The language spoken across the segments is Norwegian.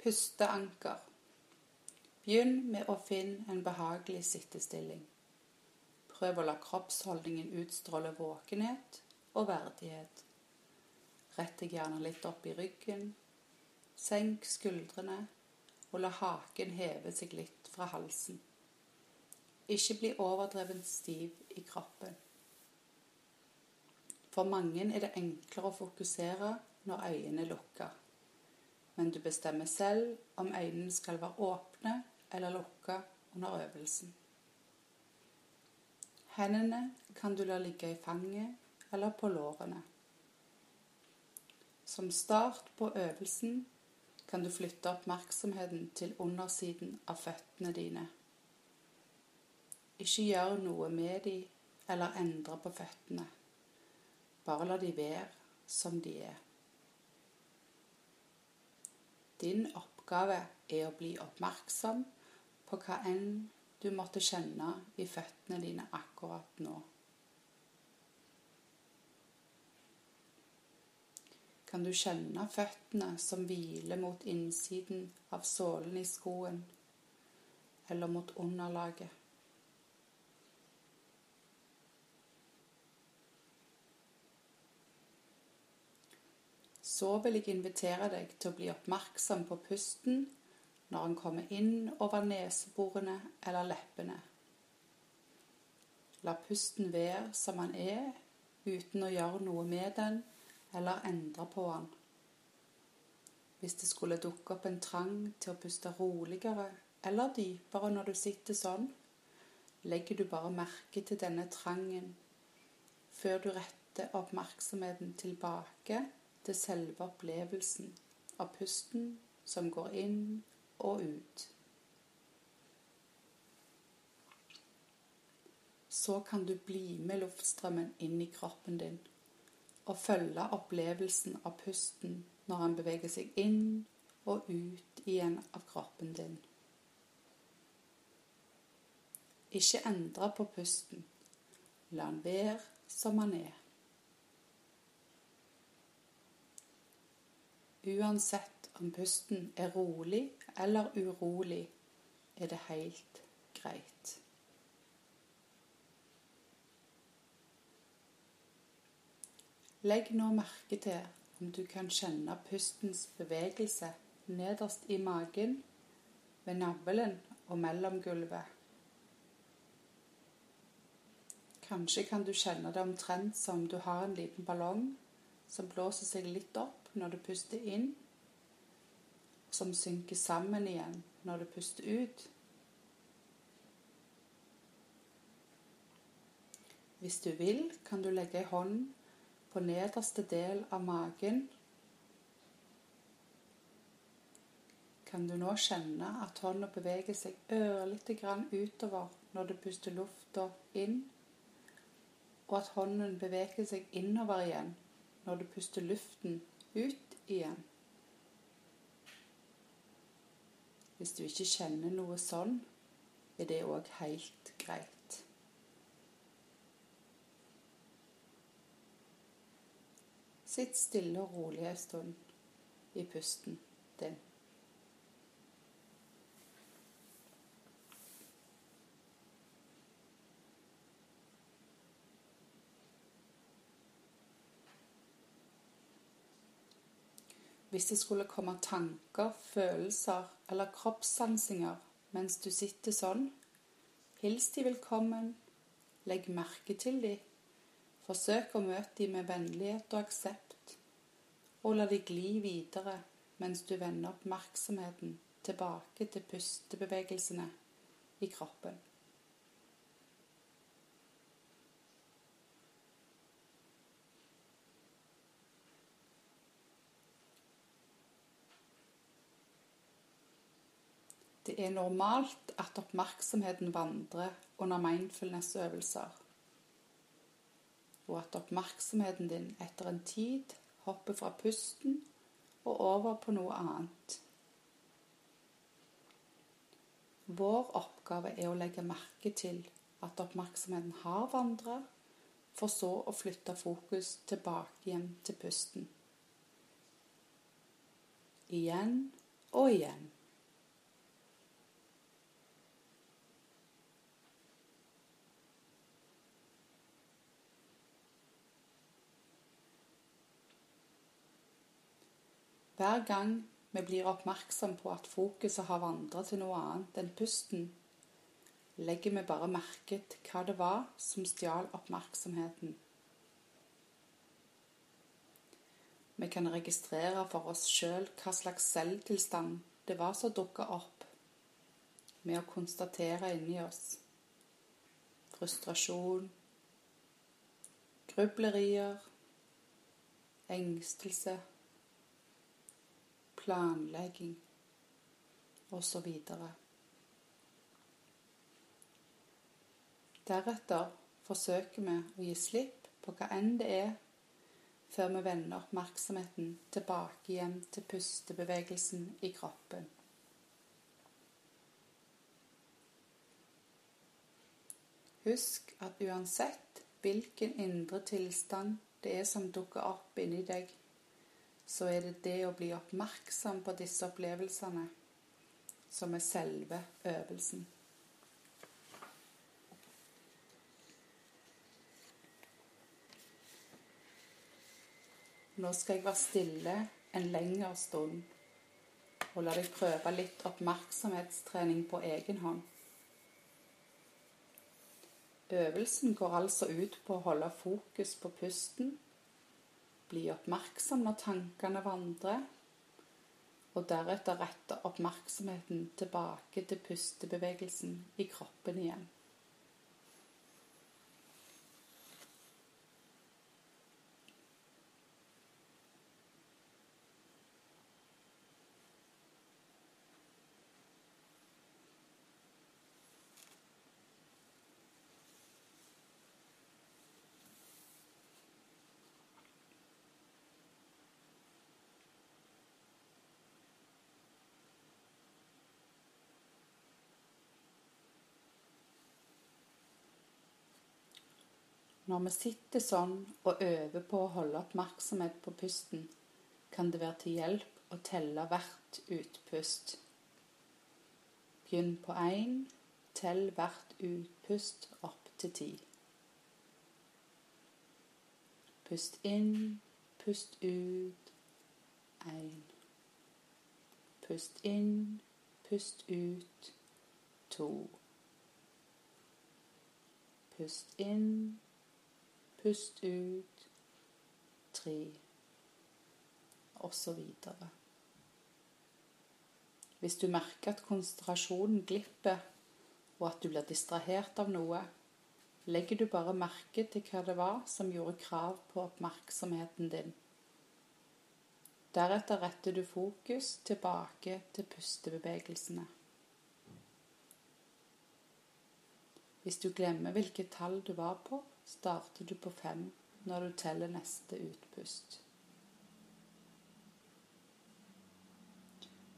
Pusteanker. Begynn med å finne en behagelig sittestilling. Prøv å la kroppsholdningen utstråle våkenhet og verdighet. Rett deg gjerne litt opp i ryggen. Senk skuldrene, og la haken heve seg litt fra halsen. Ikke bli overdrevent stiv i kroppen. For mange er det enklere å fokusere når øynene er lukka men du bestemmer selv om øynene skal være åpne eller lukka under øvelsen. Hendene kan du la ligge i fanget eller på lårene. Som start på øvelsen kan du flytte oppmerksomheten til undersiden av føttene dine. Ikke gjør noe med de eller endre på føttene. Bare la de være som de er. Din oppgave er å bli oppmerksom på hva enn du måtte kjenne i føttene dine akkurat nå. Kan du kjenne føttene som hviler mot innsiden av sålen i skoen, eller mot underlaget? Så vil jeg invitere deg til å bli oppmerksom på pusten når han kommer inn over neseborene eller leppene. La pusten være som han er, uten å gjøre noe med den eller endre på den. Hvis det skulle dukke opp en trang til å puste roligere eller dypere når du sitter sånn, legger du bare merke til denne trangen før du retter oppmerksomheten tilbake til selve opplevelsen av pusten som går inn og ut. Så kan du bli med luftstrømmen inn i kroppen din og følge opplevelsen av pusten når han beveger seg inn og ut igjen av kroppen din. Ikke endre på pusten. La han være som han er. Uansett om pusten er rolig eller urolig, er det helt greit. Legg nå merke til om du kan kjenne pustens bevegelse nederst i magen, ved navlen og mellomgulvet. Kanskje kan du kjenne det omtrent som du har en liten ballong som blåser seg litt opp når du puster inn, som synker sammen igjen når du puster ut. Hvis du vil, kan du legge ei hånd på nederste del av magen. Kan du nå kjenne at hånda beveger seg ørlite grann utover når du puster lufta inn, og at hånden beveger seg innover igjen når du puster luften ut igjen. Hvis du ikke kjenner noe sånn, er det òg helt greit. Sitt stille og rolig en stund i pusten din. Hvis det skulle komme tanker, følelser eller kroppssansinger mens du sitter sånn, hils de velkommen, legg merke til de, forsøk å møte de med vennlighet og aksept, og la de gli videre mens du vender oppmerksomheten tilbake til pustebevegelsene i kroppen. Det er normalt at oppmerksomheten vandrer under mindfulness-øvelser, og at oppmerksomheten din etter en tid hopper fra pusten og over på noe annet. Vår oppgave er å legge merke til at oppmerksomheten har vandret, for så å flytte fokus tilbake igjen til pusten. Igjen og igjen. Hver gang vi blir oppmerksom på at fokuset har vandret til noe annet enn pusten, legger vi bare merke til hva det var som stjal oppmerksomheten. Vi kan registrere for oss sjøl hva slags selvtilstand det var som dukka opp, med å konstatere inni oss frustrasjon, grublerier, engstelse planlegging osv. Deretter forsøker vi å gi slipp på hva enn det er, før vi vender oppmerksomheten tilbake igjen til pustebevegelsen i kroppen. Husk at uansett hvilken indre tilstand det er som dukker opp inni deg, så er det det å bli oppmerksom på disse opplevelsene som er selve øvelsen. Nå skal jeg være stille en lengre stund og la deg prøve litt oppmerksomhetstrening på egen hånd. Øvelsen går altså ut på å holde fokus på pusten bli oppmerksom når tankene vandrer, og deretter rette oppmerksomheten tilbake til pustebevegelsen i kroppen igjen. Når vi sitter sånn og øver på å holde oppmerksomhet på pusten, kan det være til hjelp å telle hvert utpust. Begynn på én, tell hvert utpust opp til ti. Pust inn, pust ut, én. Pust inn, pust ut, to. Pust inn, Pust ut. Tre. Og så videre. Hvis du merker at konsentrasjonen glipper, og at du blir distrahert av noe, legger du bare merke til hva det var som gjorde krav på oppmerksomheten din. Deretter retter du fokus tilbake til pustebevegelsene. Hvis du glemmer hvilket tall du var på, starter du på fem når du teller neste utpust.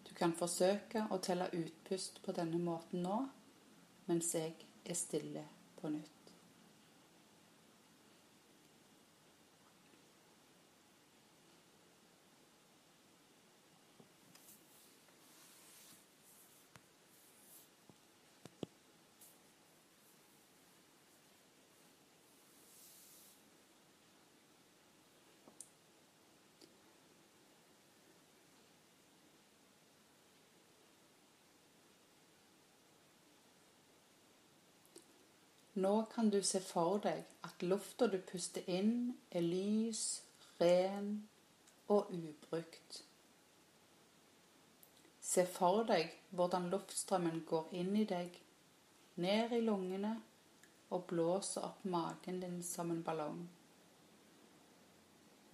Du kan forsøke å telle utpust på denne måten nå, mens jeg er stille på nytt. Nå kan du se for deg at lufta du puster inn, er lys, ren og ubrukt. Se for deg hvordan luftstrømmen går inn i deg, ned i lungene og blåser opp magen din som en ballong.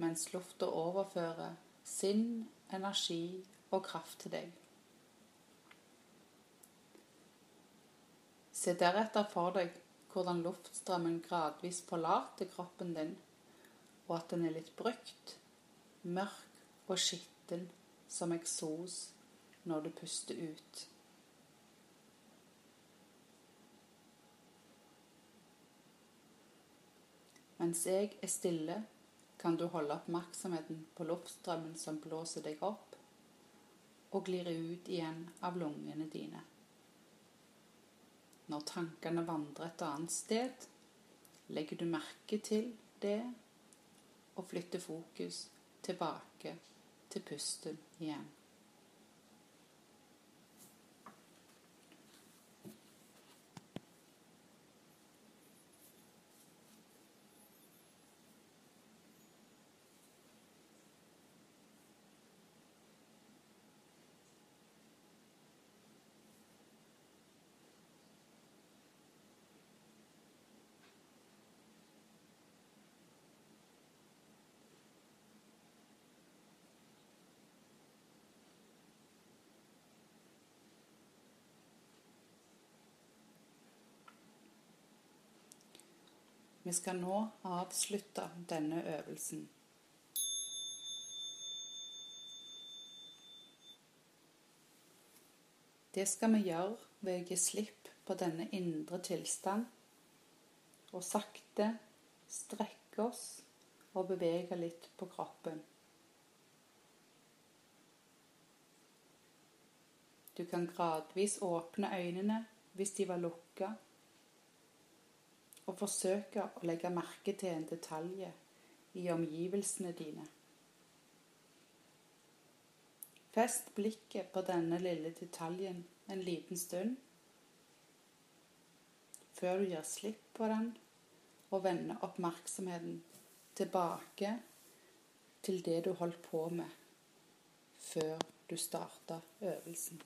Mens lufta overfører sinn, energi og kraft til deg. Se deretter for deg hvordan luftstrømmen gradvis forlater kroppen din, og at den er litt brukt, mørk og skitten som eksos når du puster ut. Mens jeg er stille, kan du holde oppmerksomheten på luftstrømmen som blåser deg opp, og glir ut igjen av lungene dine. Når tankene vandrer et annet sted, legger du merke til det og flytter fokus tilbake til pusten igjen. Vi skal nå avslutte denne øvelsen. Det skal vi gjøre ved å gi slipp på denne indre tilstand og sakte strekke oss og bevege litt på kroppen. Du kan gradvis åpne øynene hvis de var lukka og forsøke å legge merke til en detalj i omgivelsene dine. Fest blikket på denne lille detaljen en liten stund, før du gir slipp på den og vender oppmerksomheten tilbake til det du holdt på med før du starta øvelsen.